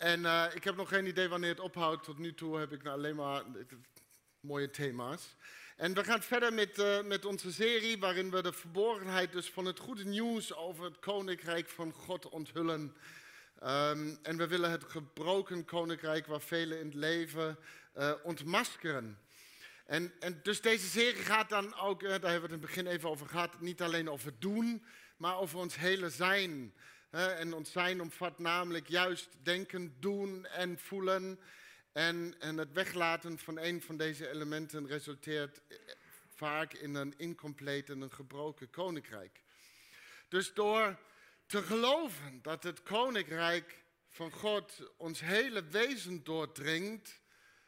En uh, ik heb nog geen idee wanneer het ophoudt. Tot nu toe heb ik nou alleen maar mooie thema's. En we gaan verder met, uh, met onze serie waarin we de verborgenheid dus van het goede nieuws over het koninkrijk van God onthullen. Um, en we willen het gebroken koninkrijk waar velen in het leven ontmaskeren. En, en, dus deze serie gaat dan ook, daar hebben we het in het begin even over gehad, niet alleen over doen, maar over ons hele zijn. En ons zijn omvat namelijk juist denken, doen en voelen. En, en het weglaten van een van deze elementen resulteert vaak in een incompleet en een gebroken koninkrijk. Dus door te geloven dat het koninkrijk van God ons hele wezen doordringt,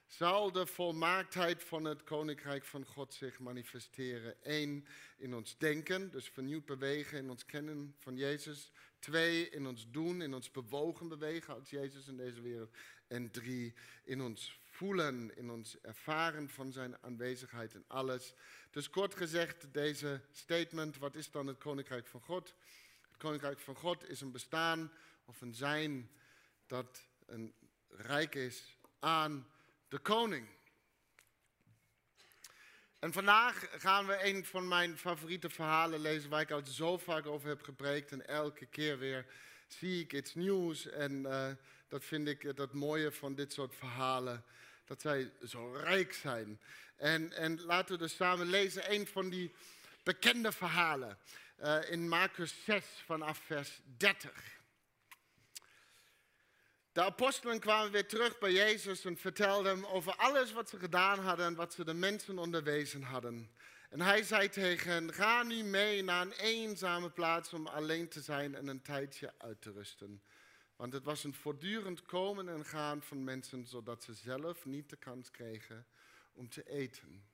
zal de volmaaktheid van het koninkrijk van God zich manifesteren. Eén, in ons denken, dus vernieuwd bewegen in ons kennen van Jezus. Twee, in ons doen, in ons bewogen bewegen als Jezus in deze wereld. En drie, in ons voelen, in ons ervaren van zijn aanwezigheid in alles. Dus kort gezegd, deze statement, wat is dan het koninkrijk van God? Het koninkrijk van God is een bestaan of een zijn dat een rijk is aan de koning. En vandaag gaan we een van mijn favoriete verhalen lezen waar ik al zo vaak over heb gepreekt. En elke keer weer zie ik iets nieuws. En uh, dat vind ik het mooie van dit soort verhalen. Dat zij zo rijk zijn. En, en laten we dus samen lezen een van die bekende verhalen. Uh, in Marcus 6 vanaf vers 30. De apostelen kwamen weer terug bij Jezus en vertelden hem over alles wat ze gedaan hadden en wat ze de mensen onderwezen hadden. En hij zei tegen hen, ga nu mee naar een eenzame plaats om alleen te zijn en een tijdje uit te rusten. Want het was een voortdurend komen en gaan van mensen, zodat ze zelf niet de kans kregen om te eten.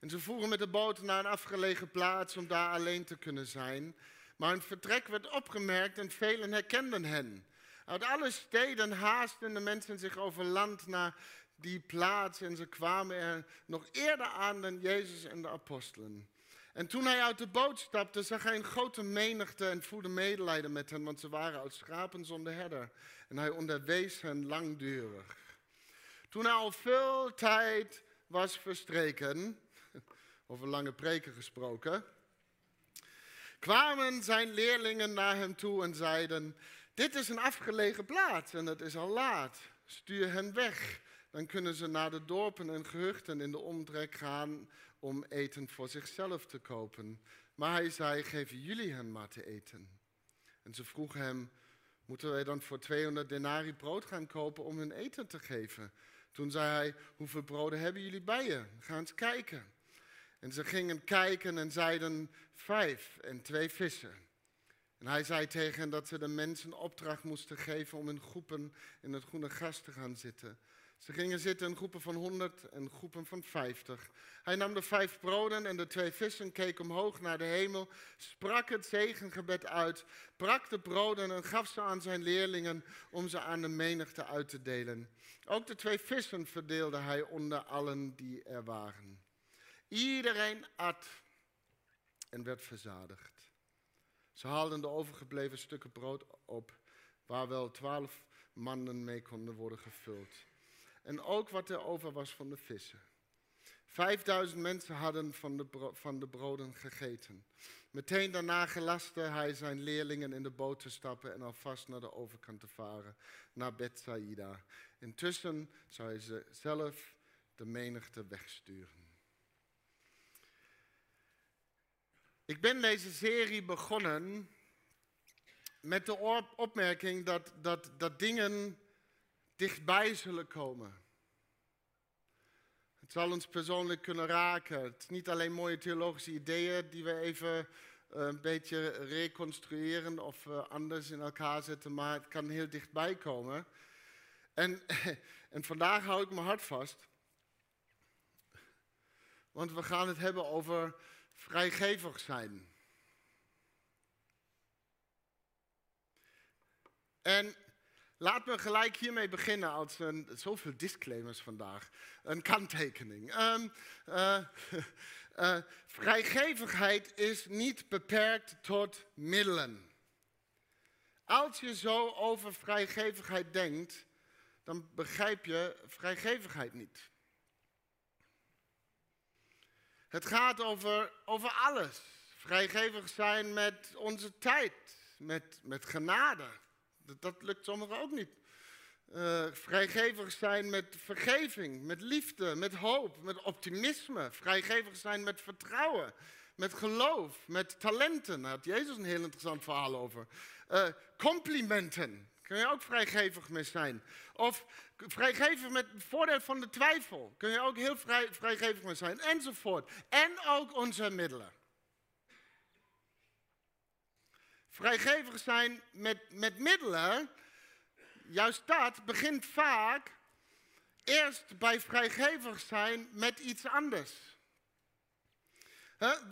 En ze voeren met de boot naar een afgelegen plaats om daar alleen te kunnen zijn. Maar hun vertrek werd opgemerkt en velen herkenden hen. Uit alle steden haasten de mensen zich over land naar die plaats en ze kwamen er nog eerder aan dan Jezus en de apostelen. En toen hij uit de boot stapte, zag hij een grote menigte en voelde medelijden met hen, want ze waren als schapen zonder herder. En hij onderwees hen langdurig. Toen hij al veel tijd was verstreken, over lange preken gesproken, kwamen zijn leerlingen naar hem toe en zeiden, dit is een afgelegen plaats en het is al laat. Stuur hen weg. Dan kunnen ze naar de dorpen en gehuchten in de omtrek gaan om eten voor zichzelf te kopen. Maar hij zei, geef jullie hen maar te eten. En ze vroegen hem, moeten wij dan voor 200 denari brood gaan kopen om hun eten te geven? Toen zei hij, hoeveel broden hebben jullie bij je? Ga eens kijken. En ze gingen kijken en zeiden, vijf en twee vissen. En hij zei tegen hen dat ze de mensen opdracht moesten geven om in groepen in het groene gras te gaan zitten. Ze gingen zitten in groepen van honderd en groepen van vijftig. Hij nam de vijf broden en de twee vissen, keek omhoog naar de hemel, sprak het zegengebed uit, brak de broden en gaf ze aan zijn leerlingen om ze aan de menigte uit te delen. Ook de twee vissen verdeelde hij onder allen die er waren. Iedereen at en werd verzadigd. Ze haalden de overgebleven stukken brood op, waar wel twaalf mannen mee konden worden gevuld. En ook wat er over was van de vissen. Vijfduizend mensen hadden van de, van de broden gegeten. Meteen daarna gelaste hij zijn leerlingen in de boot te stappen en alvast naar de overkant te varen, naar Bethsaida. Intussen zou hij ze zelf de menigte wegsturen. Ik ben deze serie begonnen met de opmerking dat, dat, dat dingen dichtbij zullen komen. Het zal ons persoonlijk kunnen raken. Het is niet alleen mooie theologische ideeën die we even eh, een beetje reconstrueren of uh, anders in elkaar zetten, maar het kan heel dichtbij komen. En, en vandaag hou ik mijn hart vast. Want we gaan het hebben over vrijgevig zijn. En laat me gelijk hiermee beginnen als een, zoveel disclaimers vandaag. Een kanttekening. Um, uh, uh, vrijgevigheid is niet beperkt tot middelen. Als je zo over vrijgevigheid denkt, dan begrijp je vrijgevigheid niet. Het gaat over, over alles. Vrijgevig zijn met onze tijd, met, met genade. Dat, dat lukt sommigen ook niet. Uh, vrijgevig zijn met vergeving, met liefde, met hoop, met optimisme. Vrijgevig zijn met vertrouwen, met geloof, met talenten. Daar had Jezus een heel interessant verhaal over. Uh, complimenten, kun je ook vrijgevig mee zijn. Of vrijgevig met het voordeel van de twijfel, kun je ook heel vrij, vrijgevig mee zijn, enzovoort. En ook onze middelen. Vrijgevig zijn met, met middelen, juist dat begint vaak eerst bij vrijgevig zijn met iets anders.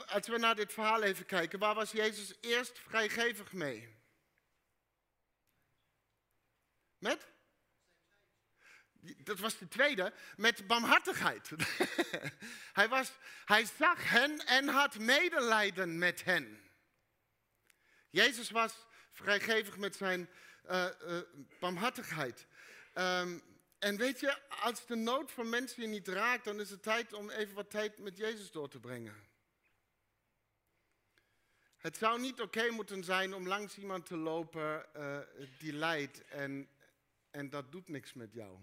Als we naar dit verhaal even kijken, waar was Jezus eerst vrijgevig mee? Dat was de tweede, met barmhartigheid. hij, was, hij zag hen en had medelijden met hen. Jezus was vrijgevig met zijn uh, barmhartigheid. Um, en weet je, als de nood van mensen je niet raakt, dan is het tijd om even wat tijd met Jezus door te brengen. Het zou niet oké moeten zijn om langs iemand te lopen uh, die lijdt en, en dat doet niks met jou.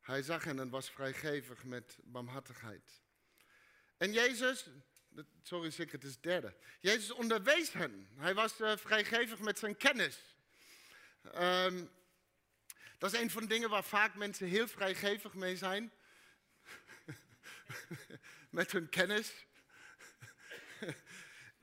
Hij zag hen en was vrijgevig met barmhartigheid. En Jezus, sorry zeker, het is derde. Jezus onderwees hen. Hij was uh, vrijgevig met zijn kennis. Um, dat is een van de dingen waar vaak mensen heel vrijgevig mee zijn. met hun kennis.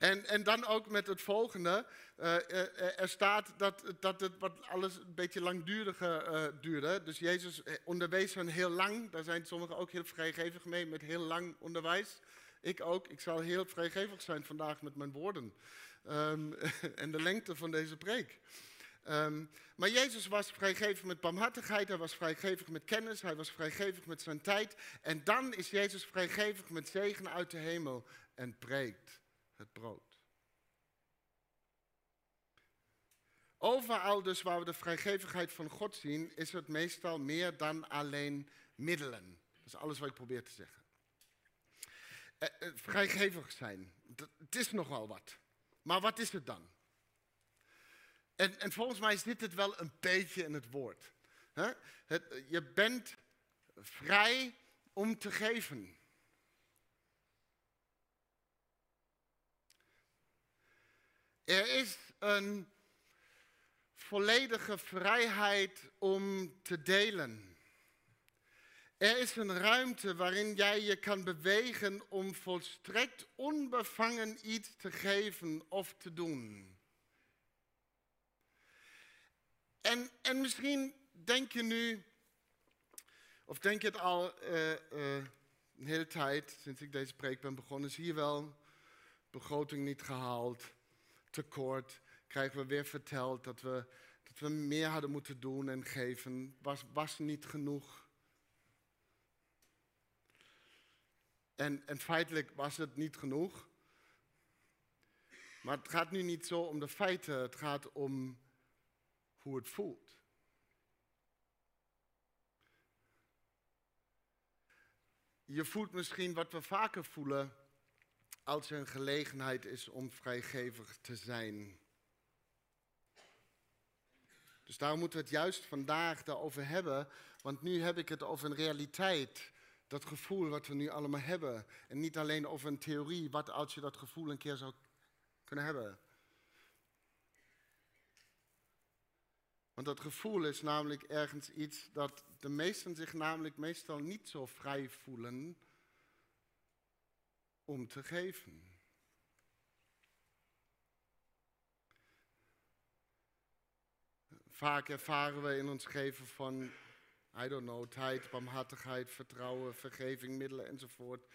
En, en dan ook met het volgende. Uh, uh, er staat dat, dat het wat alles een beetje langduriger duurde. Dus Jezus onderwees hen heel lang. Daar zijn sommigen ook heel vrijgevig mee met heel lang onderwijs. Ik ook. Ik zal heel vrijgevig zijn vandaag met mijn woorden. Um, en de lengte van deze preek. Um, maar Jezus was vrijgevig met barmhartigheid, hij was vrijgevig met kennis, hij was vrijgevig met zijn tijd. En dan is Jezus vrijgevig met zegen uit de hemel en preekt het brood. Overal dus waar we de vrijgevigheid van God zien, is het meestal meer dan alleen middelen. Dat is alles wat ik probeer te zeggen. Eh, eh, vrijgevig zijn, dat, het is nogal wat. Maar wat is het dan? En, en volgens mij zit het wel een beetje in het woord. Het, je bent vrij om te geven. Er is een volledige vrijheid om te delen. Er is een ruimte waarin jij je kan bewegen om volstrekt onbevangen iets te geven of te doen. En, en misschien denk je nu, of denk je het al uh, uh, een hele tijd, sinds ik deze preek ben begonnen, zie je wel, begroting niet gehaald, tekort, krijgen we weer verteld dat we, dat we meer hadden moeten doen en geven, was, was niet genoeg. En, en feitelijk was het niet genoeg. Maar het gaat nu niet zo om de feiten, het gaat om hoe het voelt. Je voelt misschien wat we vaker voelen als er een gelegenheid is om vrijgevig te zijn. Dus daarom moeten we het juist vandaag daarover hebben, want nu heb ik het over een realiteit. Dat gevoel wat we nu allemaal hebben. En niet alleen over een theorie, wat als je dat gevoel een keer zou kunnen hebben. Want dat gevoel is namelijk ergens iets dat de meesten zich namelijk meestal niet zo vrij voelen om te geven. Vaak ervaren we in ons geven van, I don't know, tijd, barmhartigheid, vertrouwen, vergeving, middelen enzovoort,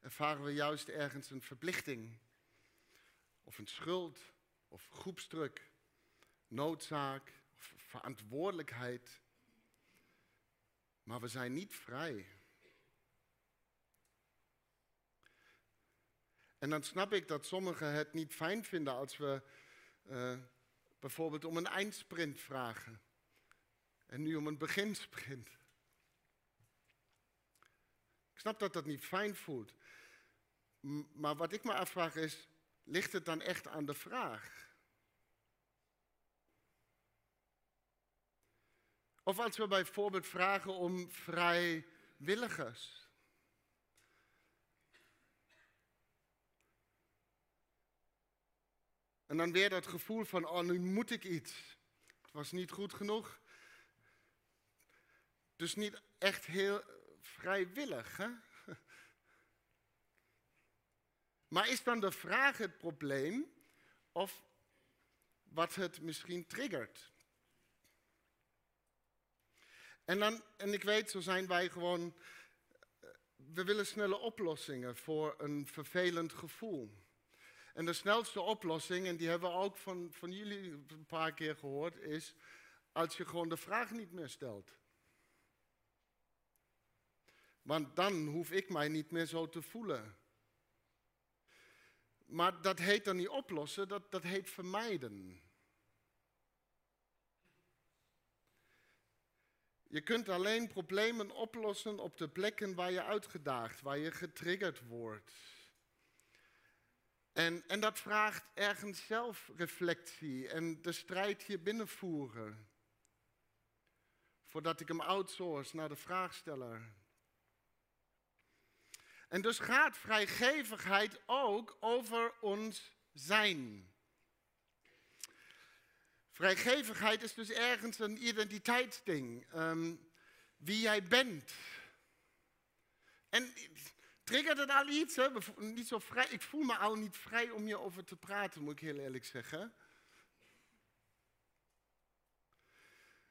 ervaren we juist ergens een verplichting. Of een schuld, of groepsdruk, noodzaak, of verantwoordelijkheid. Maar we zijn niet vrij. En dan snap ik dat sommigen het niet fijn vinden als we uh, bijvoorbeeld om een eindsprint vragen. En nu om een beginsprint. Ik snap dat dat niet fijn voelt. Maar wat ik me afvraag is, ligt het dan echt aan de vraag? Of als we bijvoorbeeld vragen om vrijwilligers. En dan weer dat gevoel van, oh nu moet ik iets. Het was niet goed genoeg. Dus niet echt heel vrijwillig. Hè? Maar is dan de vraag het probleem of wat het misschien triggert? En, dan, en ik weet, zo zijn wij gewoon, eh, we willen snelle oplossingen voor een vervelend gevoel. En de snelste oplossing, en die hebben we ook van, van jullie een paar keer gehoord, is als je gewoon de vraag niet meer stelt. Want dan hoef ik mij niet meer zo te voelen. Maar dat heet dan niet oplossen, dat, dat heet vermijden. Je kunt alleen problemen oplossen op de plekken waar je uitgedaagd, waar je getriggerd wordt. En, en dat vraagt ergens zelfreflectie en de strijd hier binnenvoeren. Voordat ik hem outsource naar de vraagsteller. En dus gaat vrijgevigheid ook over ons zijn. Vrijgevigheid is dus ergens een identiteitsding. Um, wie jij bent. En triggert het al iets? Hè? Niet zo vrij, ik voel me al niet vrij om hierover te praten, moet ik heel eerlijk zeggen.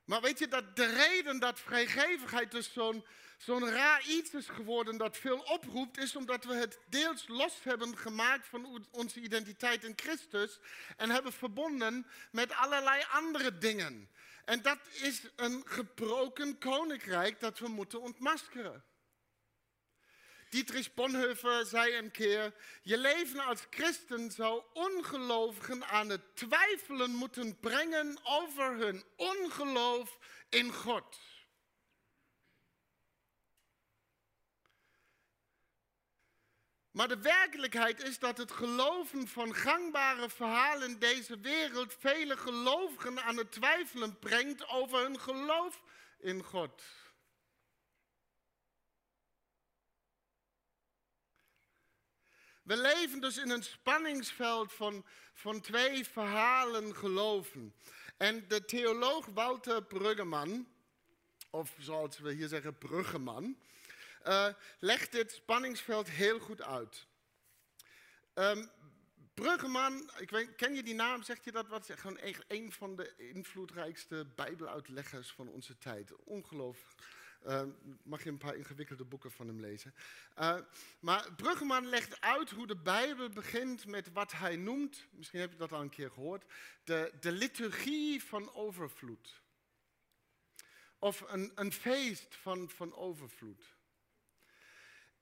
Maar weet je, dat de reden dat vrijgevigheid dus zo'n raar iets is geworden dat veel oproept, is omdat we het deels los hebben gemaakt van onze identiteit in Christus en hebben verbonden met allerlei andere dingen. En dat is een gebroken koninkrijk dat we moeten ontmaskeren. Dietrich Bonhoeffer zei een keer: Je leven als christen zou ongelovigen aan het twijfelen moeten brengen over hun ongeloof in God. Maar de werkelijkheid is dat het geloven van gangbare verhalen in deze wereld vele gelovigen aan het twijfelen brengt over hun geloof in God. We leven dus in een spanningsveld van, van twee verhalen geloven. En de theoloog Walter Bruggeman, of zoals we hier zeggen Bruggeman, uh, legt dit spanningsveld heel goed uit. Um, Bruggeman, ik weet, ken je die naam? Zegt je dat wat? Gewoon een van de invloedrijkste bijbeluitleggers van onze tijd. Ongelooflijk. Uh, mag je een paar ingewikkelde boeken van hem lezen. Uh, maar Bruggeman legt uit hoe de Bijbel begint met wat hij noemt, misschien heb je dat al een keer gehoord, de, de liturgie van overvloed. Of een, een feest van, van overvloed.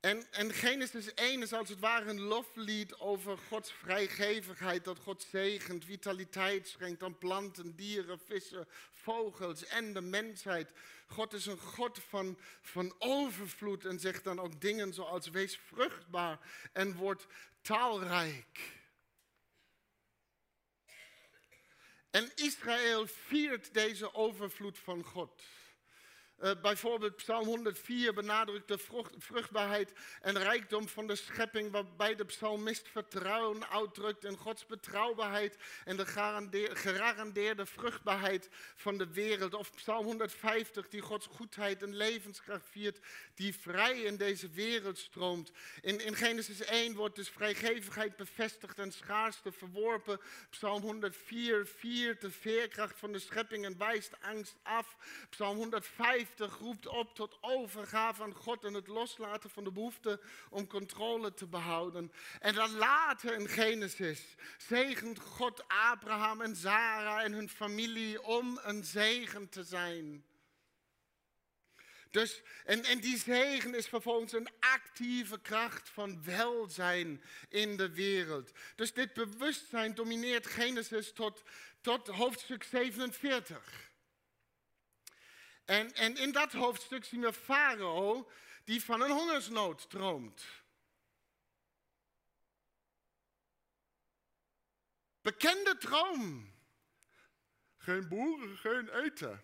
En, en Genesis 1 is als het ware een loflied over Gods vrijgevigheid, dat God zegent, vitaliteit schenkt aan planten, dieren, vissen, vogels en de mensheid. God is een God van, van overvloed en zegt dan ook dingen zoals wees vruchtbaar en word taalrijk. En Israël viert deze overvloed van God. Uh, bijvoorbeeld Psalm 104 benadrukt de vruchtbaarheid en rijkdom van de schepping, waarbij de psalmist vertrouwen uitdrukt in Gods betrouwbaarheid en de gegarandeerde vruchtbaarheid van de wereld. Of Psalm 150 die Gods goedheid en levenskracht viert, die vrij in deze wereld stroomt. In, in Genesis 1 wordt dus vrijgevigheid bevestigd en schaarste verworpen. Psalm 104 viert de veerkracht van de schepping en wijst angst af. Psalm 105 roept op tot overgave aan God en het loslaten van de behoefte om controle te behouden. En dan later in Genesis zegent God Abraham en Sarah en hun familie om een zegen te zijn. Dus, en, en die zegen is vervolgens een actieve kracht van welzijn in de wereld. Dus dit bewustzijn domineert Genesis tot, tot hoofdstuk 47. En, en in dat hoofdstuk zien we Farao die van een hongersnood droomt. Bekende droom. Geen boeren, geen eten.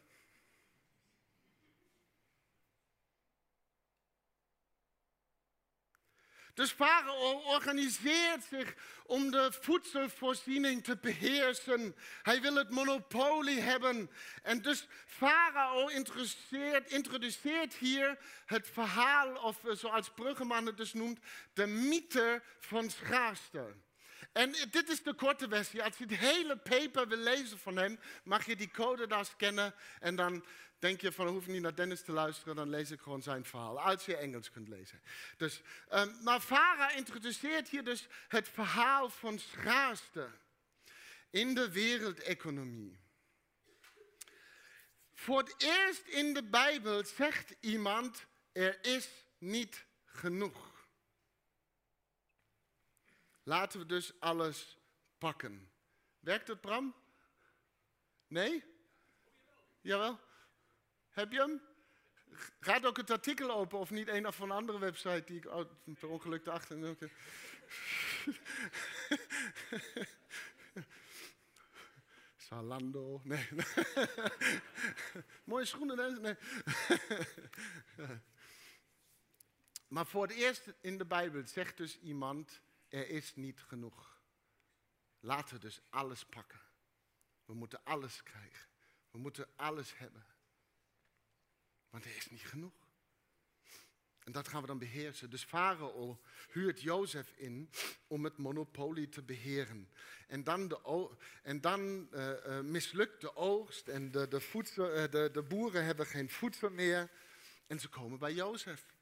Dus Farao organiseert zich om de voedselvoorziening te beheersen. Hij wil het monopolie hebben. En dus Farao introduceert hier het verhaal, of eh, zoals Bruggeman het dus noemt, de mythe van schaarste. En dit is de korte versie. Als je het hele paper wil lezen van hem, mag je die code daar scannen en dan denk je van, hoef niet naar Dennis te luisteren, dan lees ik gewoon zijn verhaal. Als je Engels kunt lezen. Dus, um, maar Farah introduceert hier dus het verhaal van schaarste in de wereldeconomie. Voor het eerst in de Bijbel zegt iemand, er is niet genoeg. Laten we dus alles pakken. Werkt het, Bram? Nee? Jawel? Heb je hem? Gaat ook het artikel open of niet een of een andere website die ik oh, per ongeluk erachter... Salando, nee. Mooie schoenen, nee. maar voor het eerst in de Bijbel zegt dus iemand, er is niet genoeg. Laten we dus alles pakken. We moeten alles krijgen. We moeten alles hebben. Want er is niet genoeg. En dat gaan we dan beheersen. Dus Farao huurt Jozef in om het monopolie te beheren. En dan, en dan uh, mislukt de oogst en de, de, uh, de, de boeren hebben geen voedsel meer. En ze komen bij Jozef.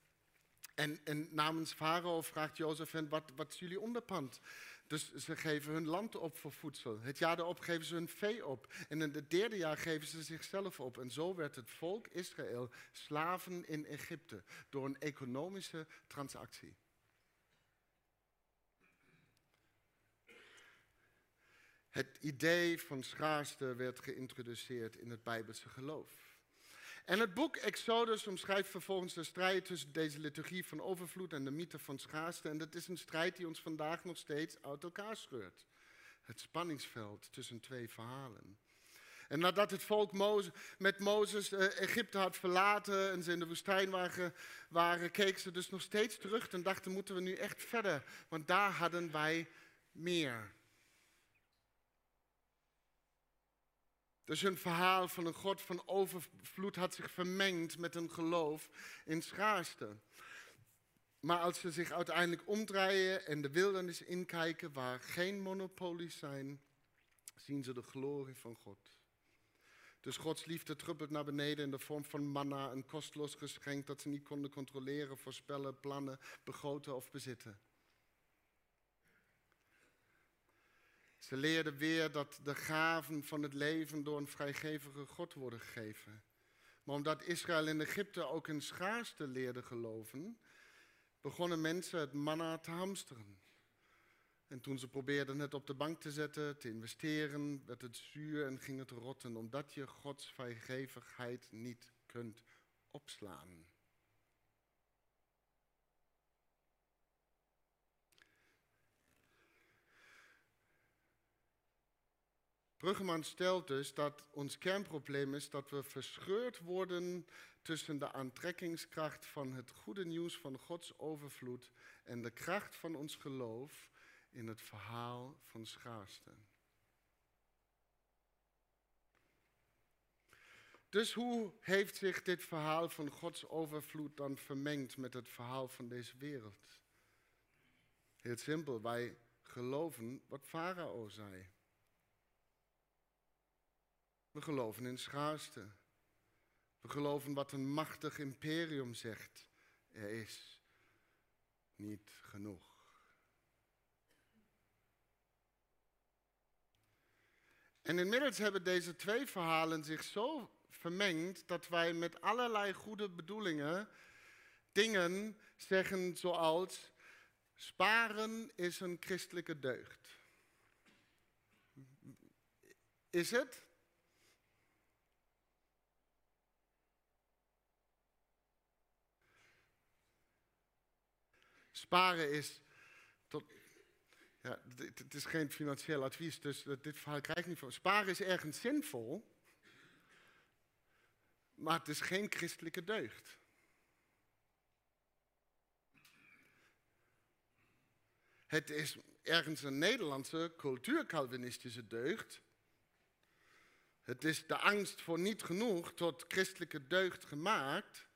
En, en namens Farao vraagt Jozef hen, wat, wat is jullie onderpand? Dus ze geven hun land op voor voedsel. Het jaar daarop geven ze hun vee op. En in het derde jaar geven ze zichzelf op. En zo werd het volk Israël slaven in Egypte door een economische transactie. Het idee van schaarste werd geïntroduceerd in het Bijbelse geloof. En het boek Exodus omschrijft vervolgens de strijd tussen deze liturgie van overvloed en de mythe van schaarste. En dat is een strijd die ons vandaag nog steeds uit elkaar scheurt. Het spanningsveld tussen twee verhalen. En nadat het volk met Mozes eh, Egypte had verlaten en ze in de woestijn waren, waren, keken ze dus nog steeds terug en dachten, moeten we nu echt verder? Want daar hadden wij meer. Dus hun verhaal van een God van overvloed had zich vermengd met een geloof in schaarste. Maar als ze zich uiteindelijk omdraaien en de wildernis inkijken waar geen monopolies zijn, zien ze de glorie van God. Dus Gods liefde druppelt naar beneden in de vorm van manna, een kostloos geschenk dat ze niet konden controleren, voorspellen, plannen, begroten of bezitten. Ze leerden weer dat de gaven van het leven door een vrijgevige God worden gegeven. Maar omdat Israël in Egypte ook in schaarste leerde geloven, begonnen mensen het manna te hamsteren. En toen ze probeerden het op de bank te zetten, te investeren, werd het zuur en ging het rotten, omdat je Gods vrijgevigheid niet kunt opslaan. Bruggeman stelt dus dat ons kernprobleem is dat we verscheurd worden tussen de aantrekkingskracht van het goede nieuws van Gods overvloed en de kracht van ons geloof in het verhaal van schaarste. Dus hoe heeft zich dit verhaal van Gods overvloed dan vermengd met het verhaal van deze wereld? Heel simpel, wij geloven wat Farao zei. We geloven in schaarste. We geloven wat een machtig imperium zegt. Er is niet genoeg. En inmiddels hebben deze twee verhalen zich zo vermengd dat wij met allerlei goede bedoelingen dingen zeggen zoals sparen is een christelijke deugd. Is het? Sparen is tot. Ja, het is geen financieel advies, dus dit verhaal krijg ik niet van. Sparen is ergens zinvol, maar het is geen christelijke deugd. Het is ergens een Nederlandse cultuurcalvinistische deugd. Het is de angst voor niet genoeg tot christelijke deugd gemaakt.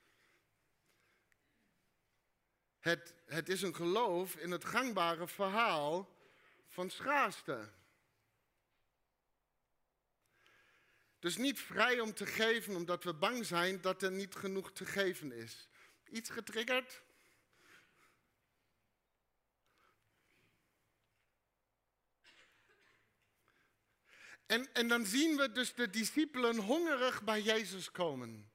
Het, is een geloof in het gangbare verhaal van schaarste. Dus niet vrij om te geven omdat we bang zijn dat er niet genoeg te geven is. Iets getriggerd? En, en dan zien we dus de discipelen hongerig bij Jezus komen.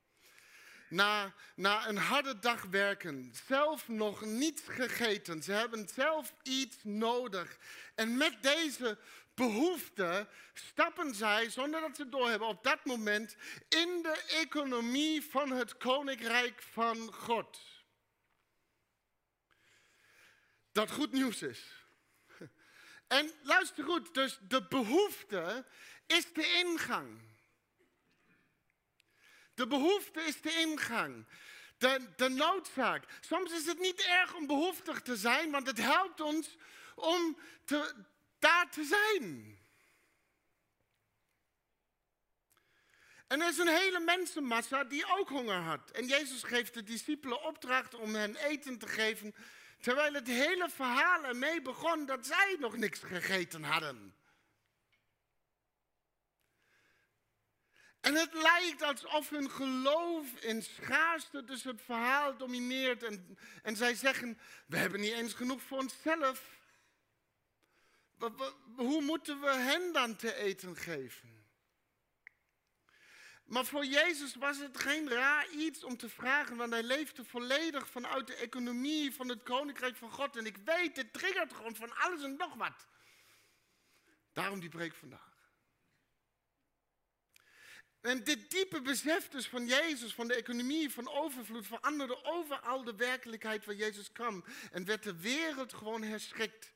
Na, na een harde dag werken, zelf nog niets gegeten. Ze hebben zelf iets nodig. En met deze behoefte stappen zij, zonder dat ze doorhebben, op dat moment in de economie van het koninkrijk van God. Dat goed nieuws is. En luister goed, dus de behoefte is de ingang. De behoefte is de ingang. De, de noodzaak. Soms is het niet erg om behoeftig te zijn, want het helpt ons om daar te zijn. En er is een hele mensenmassa die ook honger had. En Jezus geeft de discipelen opdracht om hen eten te geven, terwijl het hele verhaal ermee begon dat zij nog niks gegeten hadden. En het lijkt alsof hun geloof in schaarste dus het verhaal domineert. En, en zij zeggen, we hebben niet eens genoeg voor onszelf. Hoe moeten we hen dan te eten geven? Maar voor Jezus was het geen raar iets om te vragen, want hij leefde volledig vanuit de economie van het koninkrijk van God. En ik weet, het triggert gewoon van alles en nog wat. Daarom die preek vandaag. En dit diepe besef dus van Jezus, van de economie, van overvloed, veranderde overal de werkelijkheid waar Jezus kwam. En werd de wereld gewoon herschikt.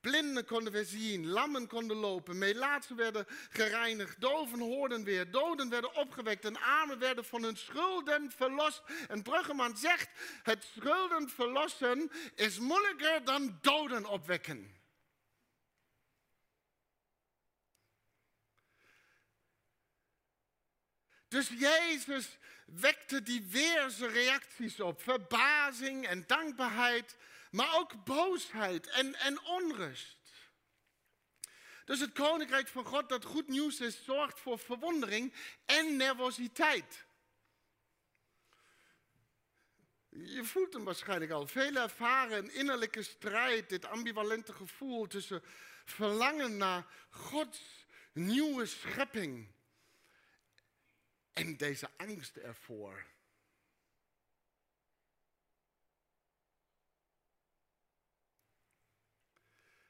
Blinden konden weer zien, lammen konden lopen, melaatsen werden gereinigd, doven hoorden weer, doden werden opgewekt en armen werden van hun schulden verlost. En Bruggeman zegt, het schulden verlossen is moeilijker dan doden opwekken. Dus Jezus wekte die weerse reacties op. Verbazing en dankbaarheid, maar ook boosheid en, onrust. Dus het koninkrijk van God dat goed nieuws is, zorgt voor verwondering en nervositeit. Je voelt hem waarschijnlijk al. Velen ervaren een innerlijke strijd, dit ambivalente gevoel tussen verlangen naar Gods nieuwe schepping en deze angst ervoor.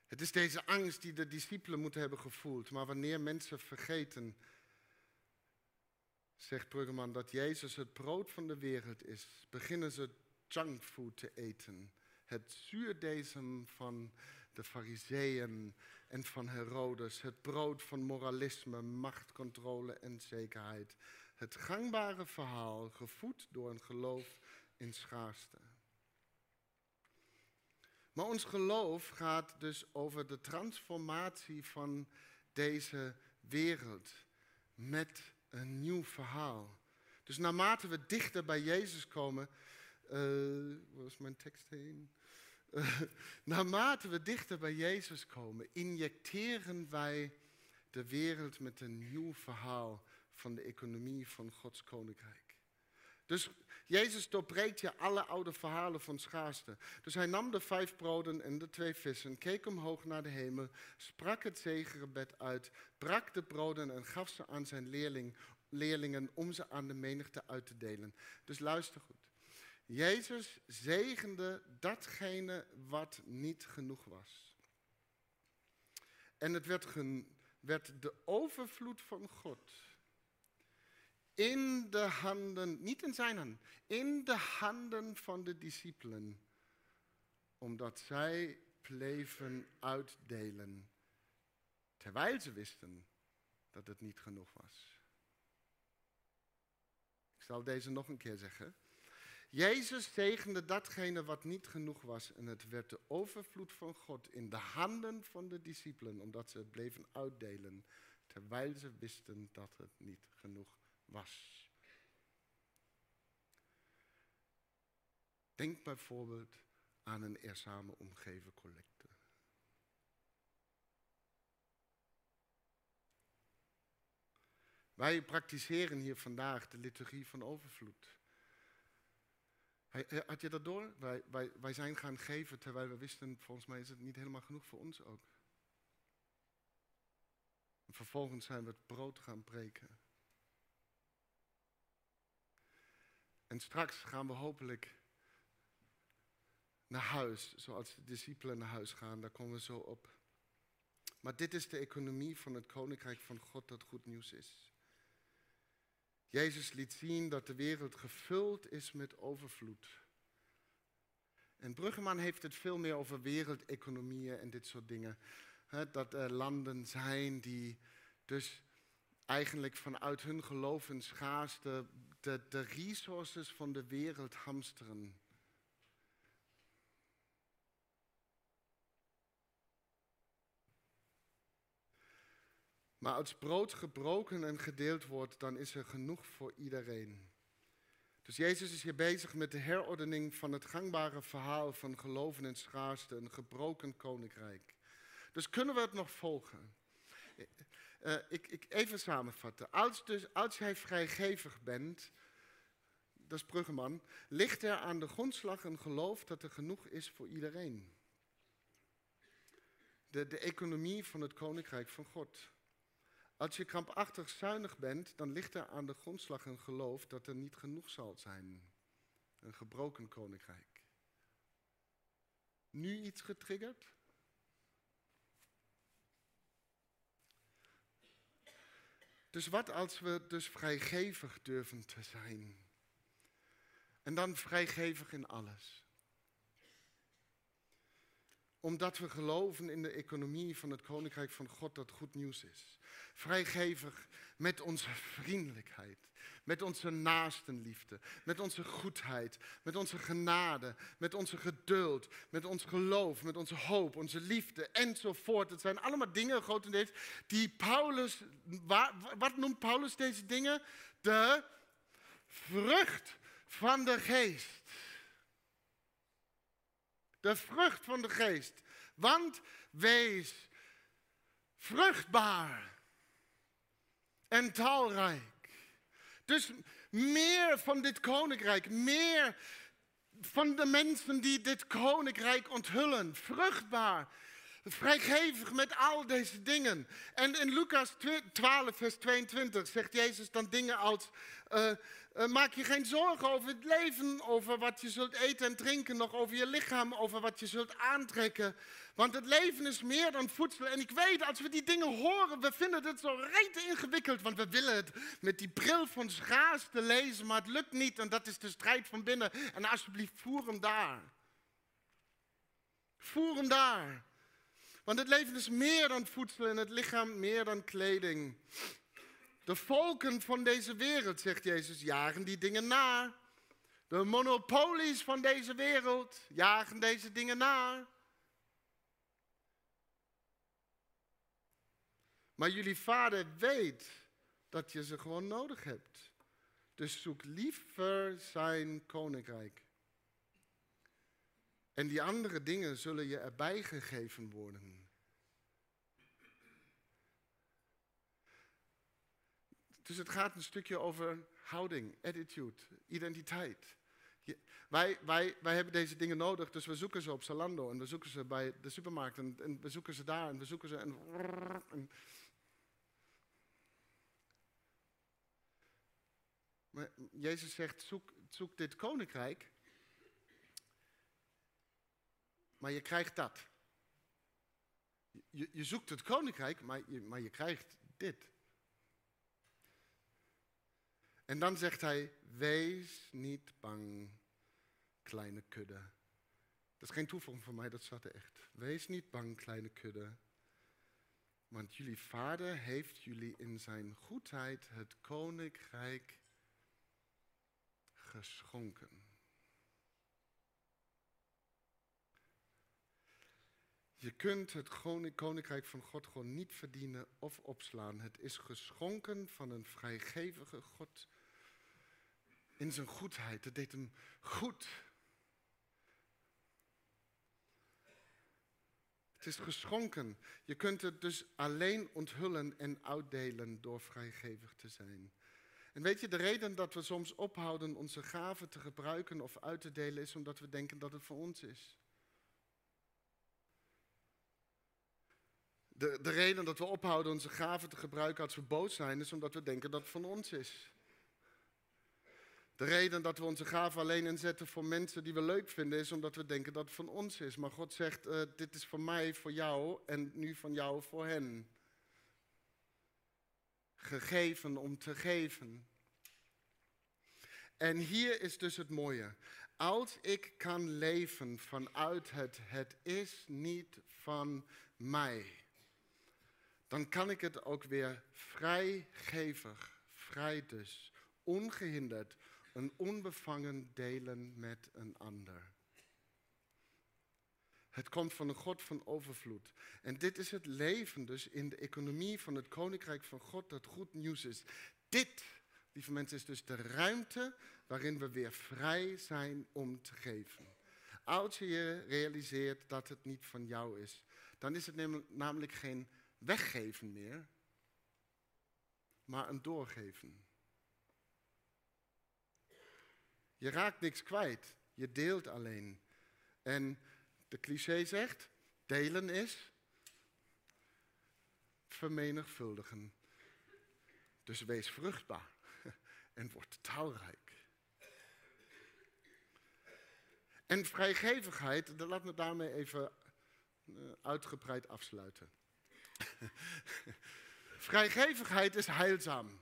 Het is deze angst die de discipelen moeten hebben gevoeld. Maar wanneer mensen vergeten, zegt Bruggeman, dat Jezus het brood van de wereld is, beginnen ze junkfood te eten. Het zuurdesem van de fariseeën en van Herodes. Het brood van moralisme, machtcontrole en zekerheid het gangbare verhaal, gevoed door een geloof in schaarste. Maar ons geloof gaat dus over de transformatie van deze wereld met een nieuw verhaal. Dus naarmate we dichter bij Jezus komen, uh, waar was mijn tekst heen? Uh, naarmate we dichter bij Jezus komen, injecteren wij de wereld met een nieuw verhaal van de economie van Gods koninkrijk. Dus Jezus doorbreekt je alle oude verhalen van schaarste. Dus hij nam de vijf broden en de twee vissen, keek omhoog naar de hemel, sprak het zegengebed uit, brak de broden en gaf ze aan zijn leerling leerlingen om ze aan de menigte uit te delen. Dus luister goed. Jezus zegende datgene wat niet genoeg was. En het werd, werd de overvloed van God in de handen, niet in zijn handen, in de handen van de discipelen, omdat zij bleven uitdelen, terwijl ze wisten dat het niet genoeg was. Ik zal deze nog een keer zeggen. Jezus zegende datgene wat niet genoeg was en het werd de overvloed van God in de handen van de discipelen, omdat ze het bleven uitdelen, terwijl ze wisten dat het niet genoeg was. Denk bijvoorbeeld aan een er omgeven collecte. Wij praktiseren hier vandaag de liturgie van overvloed. Had je dat door? Wij, wij, wij zijn gaan geven terwijl we wisten, volgens mij is het niet helemaal genoeg voor ons ook. En vervolgens zijn we het brood gaan breken. En straks gaan we hopelijk naar huis, zoals de discipelen naar huis gaan, daar komen we zo op. Maar dit is de economie van het koninkrijk van God dat goed nieuws is. Jezus liet zien dat de wereld gevuld is met overvloed. En Bruggeman heeft het veel meer over wereldeconomieën en dit soort dingen. dat er landen zijn die dus eigenlijk vanuit hun geloof en schaarste de, de resources van de wereld hamsteren. Maar als brood gebroken en gedeeld wordt, dan is er genoeg voor iedereen. Dus Jezus is hier bezig met de herordening van het gangbare verhaal van geloven en schaarste, een gebroken koninkrijk. Dus kunnen we het nog volgen? Uh, ik, ik, even samenvatten. Als, dus, als jij vrijgevig bent, dat is Bruggeman, ligt er aan de grondslag een geloof dat er genoeg is voor iedereen. De, de economie van het koninkrijk van God. Als je krampachtig zuinig bent, dan ligt er aan de grondslag een geloof dat er niet genoeg zal zijn. Een gebroken koninkrijk. Nu iets getriggerd? Dus wat als we dus vrijgevig durven te zijn? En dan vrijgevig in alles omdat we geloven in de economie van het Koninkrijk van God dat goed nieuws is. Vrijgevig met onze vriendelijkheid, met onze naastenliefde, met onze goedheid, met onze genade, met onze geduld, met ons geloof, met onze hoop, onze liefde enzovoort. Het zijn allemaal dingen, grotendeels, die Paulus, wat noemt Paulus deze dingen? De vrucht van de geest. De vrucht van de geest. Want wees vruchtbaar en talrijk. Dus meer van dit koninkrijk, meer van de mensen die dit koninkrijk onthullen. Vruchtbaar, vrijgevig met al deze dingen. En in Lucas 12, vers 22 zegt Jezus dan dingen als... Uh, uh, maak je geen zorgen over het leven, over wat je zult eten en drinken, nog over je lichaam, over wat je zult aantrekken. Want het leven is meer dan voedsel. En ik weet, als we die dingen horen, we vinden het zo rete ingewikkeld. Want we willen het met die bril van te lezen, maar het lukt niet. En dat is de strijd van binnen. En alsjeblieft, voer hem daar. Voer hem daar. Want het leven is meer dan voedsel en het lichaam meer dan kleding. De volken van deze wereld, zegt Jezus, jagen die dingen na. De monopolies van deze wereld jagen deze dingen na. Maar jullie vader weet dat je ze gewoon nodig hebt. Dus zoek liever zijn koninkrijk. En die andere dingen zullen je erbij gegeven worden. Dus het gaat een stukje over houding, attitude, identiteit. wij, wij, wij hebben deze dingen nodig, dus we zoeken ze op Zalando en we zoeken ze bij de supermarkt en, we zoeken ze daar en we zoeken ze en Maar Jezus zegt, zoek, zoek dit koninkrijk. Maar je krijgt dat. Je, je zoekt het koninkrijk, maar je, maar je krijgt dit. En dan zegt hij, wees niet bang, kleine kudde. Dat is geen toevoeging van mij, dat staat er echt. Wees niet bang, kleine kudde. Want jullie vader heeft jullie in zijn goedheid het koninkrijk geschonken. Je kunt het koninkrijk van God gewoon niet verdienen of opslaan. Het is geschonken van een vrijgevige God in zijn goedheid. Het deed hem goed. Het is geschonken. Je kunt het dus alleen onthullen en uitdelen door vrijgevig te zijn. En weet je, de reden dat we soms ophouden onze gaven te gebruiken of uit te delen is omdat we denken dat het voor ons is. De, de reden dat we ophouden onze gaven te gebruiken als we boos zijn is omdat we denken dat het van ons is. De reden dat we onze gaven alleen inzetten voor mensen die we leuk vinden, is omdat we denken dat het van ons is. Maar God zegt, uh, dit is voor mij, voor jou en nu van jou voor hen. Gegeven om te geven. En hier is dus het mooie. Als ik kan leven vanuit het, het is niet van mij, dan kan ik het ook weer vrijgevig, vrij dus, ongehinderd, een onbevangen delen met een ander. Het komt van een God van overvloed. En dit is het leven dus in de economie van het koninkrijk van God dat goed nieuws is. Dit, lieve mensen, is dus de ruimte waarin we weer vrij zijn om te geven. Als je je realiseert dat het niet van jou is, dan is het namelijk geen weggeven meer, maar een doorgeven. Je raakt niks kwijt, je deelt alleen. En de cliché zegt, delen is vermenigvuldigen. Dus wees vruchtbaar en word talrijk. En vrijgevigheid, laat me daarmee even eh, uitgebreid afsluiten. Vrijgevigheid is heilzaam.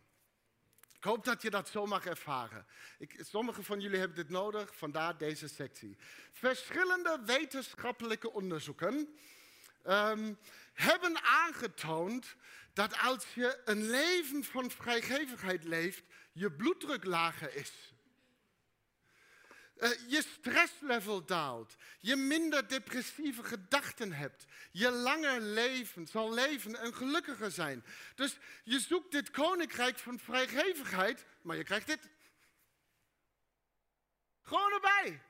Ik hoop dat je dat zo mag ervaren. Ik, sommigen van jullie hebben dit nodig, vandaar deze sectie. Verschillende wetenschappelijke onderzoeken um, hebben aangetoond dat als je een leven van vrijgevigheid leeft, je bloeddruk lager is. Uh, je stresslevel daalt, je minder depressieve gedachten hebt, je langer leven, zal leven en gelukkiger zijn. Dus je zoekt dit koninkrijk van vrijgevigheid, maar je krijgt dit. Gewoon erbij.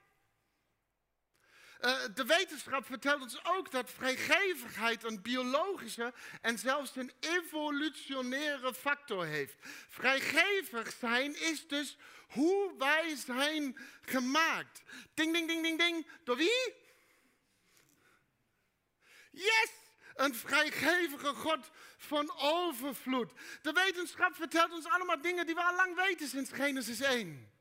Uh, de wetenschap vertelt ons ook dat vrijgevigheid een biologische en zelfs een evolutionaire factor heeft. Vrijgevig zijn is dus hoe wij zijn gemaakt. Ding, ding, ding, ding, ding. Door wie? Yes! Een vrijgevige God van overvloed. De wetenschap vertelt ons allemaal dingen die we al lang weten sinds Genesis 1.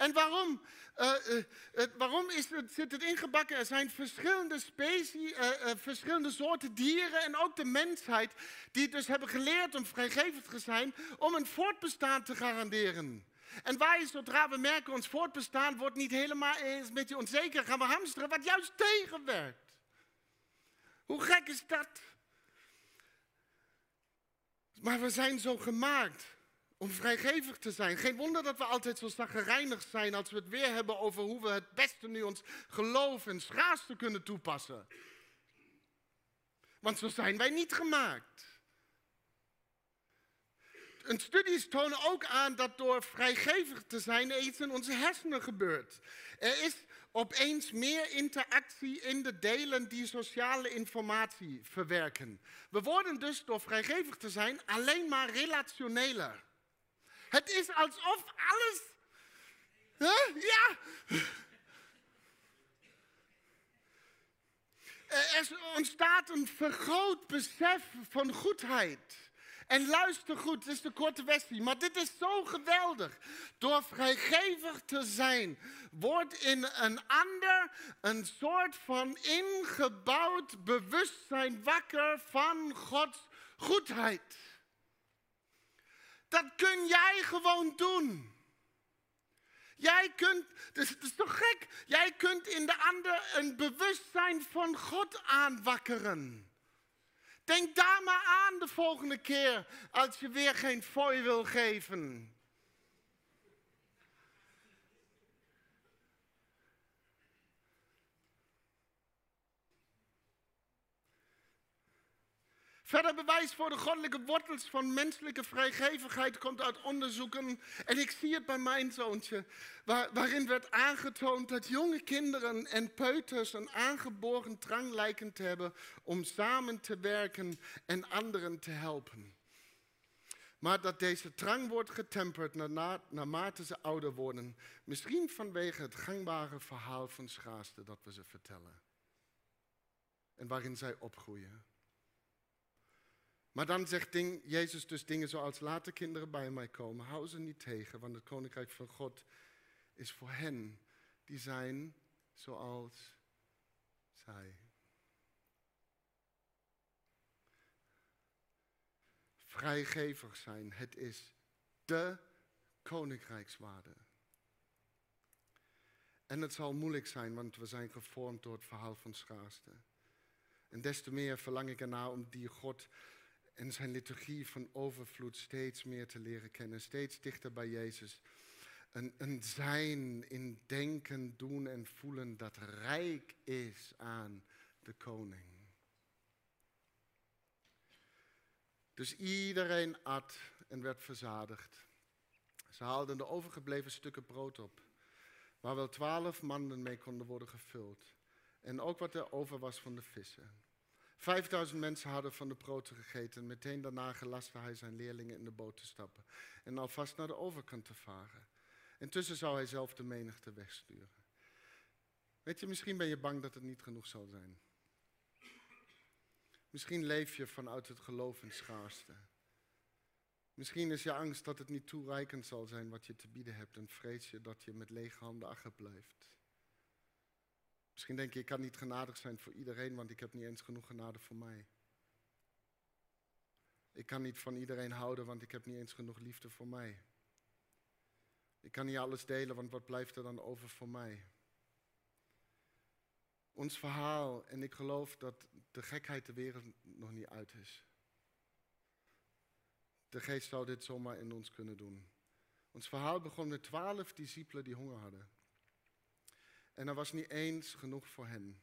En waarom? Uh, uh, waarom is het, zit het ingebakken? Er zijn verschillende species, uh, verschillende soorten dieren en ook de mensheid die dus hebben geleerd om vrijgevig te zijn om een voortbestaan te garanderen. En wij, zodra we merken ons voortbestaan wordt niet helemaal eens een beetje onzeker, gaan we hamsteren wat juist tegenwerkt. Hoe gek is dat? Maar we zijn zo gemaakt om vrijgevig te zijn. Geen wonder dat we altijd zo zaggerijnig zijn als we het weer hebben over hoe we het beste nu ons geloof en schaarste kunnen toepassen. Want zo zijn wij niet gemaakt. En studies tonen ook aan dat door vrijgevig te zijn iets in onze hersenen gebeurt. Er is opeens meer interactie in de delen die sociale informatie verwerken. We worden dus door vrijgevig te zijn alleen maar relationeler. Het is alsof alles. Ja. Er ontstaat een vergroot besef van goedheid. En luister goed, dit is de korte versie, maar dit is zo geweldig. Door vrijgevig te zijn, wordt in een ander een soort van ingebouwd bewustzijn wakker van Gods goedheid. Dat kun jij gewoon doen. Jij kunt, dus het is toch gek? Jij kunt in de ander een bewustzijn van God aanwakkeren. Denk daar maar aan de volgende keer als je weer geen fooi wil geven. Verder bewijs voor de goddelijke wortels van menselijke vrijgevigheid komt uit onderzoeken. En ik zie het bij mijn zoontje, waarin werd aangetoond dat jonge kinderen en peuters een aangeboren drang lijken te hebben om samen te werken en anderen te helpen. Maar dat deze drang wordt getemperd naarmate ze ouder worden. Misschien vanwege het gangbare verhaal van schaarste dat we ze vertellen. En waarin zij opgroeien. Maar dan zegt ding, Jezus dus dingen zoals laten kinderen bij mij komen. Hou ze niet tegen, want het koninkrijk van God is voor hen die zijn zoals zij. Vrijgevig zijn, het is de koninkrijkswaarde. En het zal moeilijk zijn, want we zijn gevormd door het verhaal van schaarste. En des te meer verlang ik ernaar om die God en zijn liturgie van overvloed steeds meer te leren kennen, steeds dichter bij Jezus. Een, een zijn in denken, doen en voelen dat rijk is aan de koning. Dus iedereen at en werd verzadigd. Ze haalden de overgebleven stukken brood op, waar wel twaalf manden mee konden worden gevuld. En ook wat er over was van de vissen. Vijfduizend mensen hadden van de brood gegeten. Meteen daarna gelastte hij zijn leerlingen in de boot te stappen en alvast naar de overkant te varen. Intussen zou hij zelf de menigte wegsturen. Weet je, misschien ben je bang dat het niet genoeg zal zijn. Misschien leef je vanuit het geloof in schaarste. Misschien is je angst dat het niet toereikend zal zijn wat je te bieden hebt en vrees je dat je met lege handen achterblijft. Misschien denk je, ik kan niet genadig zijn voor iedereen, want ik heb niet eens genoeg genade voor mij. Ik kan niet van iedereen houden, want ik heb niet eens genoeg liefde voor mij. Ik kan niet alles delen, want wat blijft er dan over voor mij? Ons verhaal, en ik geloof dat de gekheid de wereld nog niet uit is. De geest zou dit zomaar in ons kunnen doen. Ons verhaal begon met twaalf discipelen die honger hadden. En er was niet eens genoeg voor hen.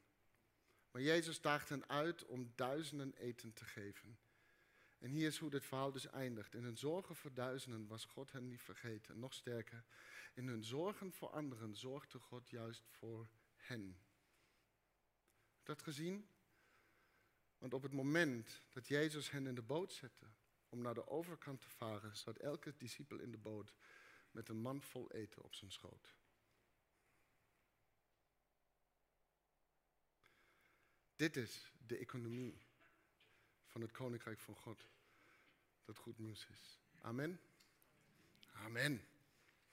Maar Jezus daagde hen uit om duizenden eten te geven. En hier is hoe dit verhaal dus eindigt. In hun zorgen voor duizenden was God hen niet vergeten. Nog sterker, in hun zorgen voor anderen zorgde God juist voor hen. Dat gezien? Want op het moment dat Jezus hen in de boot zette om naar de overkant te varen, zat elke discipel in de boot met een mand vol eten op zijn schoot. Dit is de economie van het koninkrijk van God. Dat goed nieuws is. Amen. Amen.